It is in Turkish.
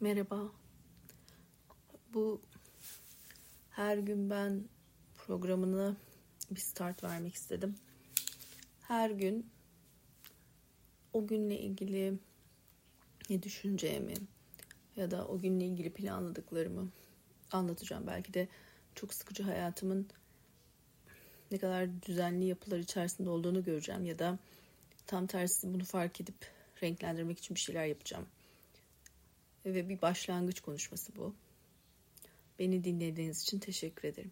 Merhaba. Bu her gün ben programına bir start vermek istedim. Her gün o günle ilgili ne düşüneceğimi ya da o günle ilgili planladıklarımı anlatacağım. Belki de çok sıkıcı hayatımın ne kadar düzenli yapılar içerisinde olduğunu göreceğim ya da tam tersi bunu fark edip renklendirmek için bir şeyler yapacağım. Ve bir başlangıç konuşması bu. Beni dinlediğiniz için teşekkür ederim.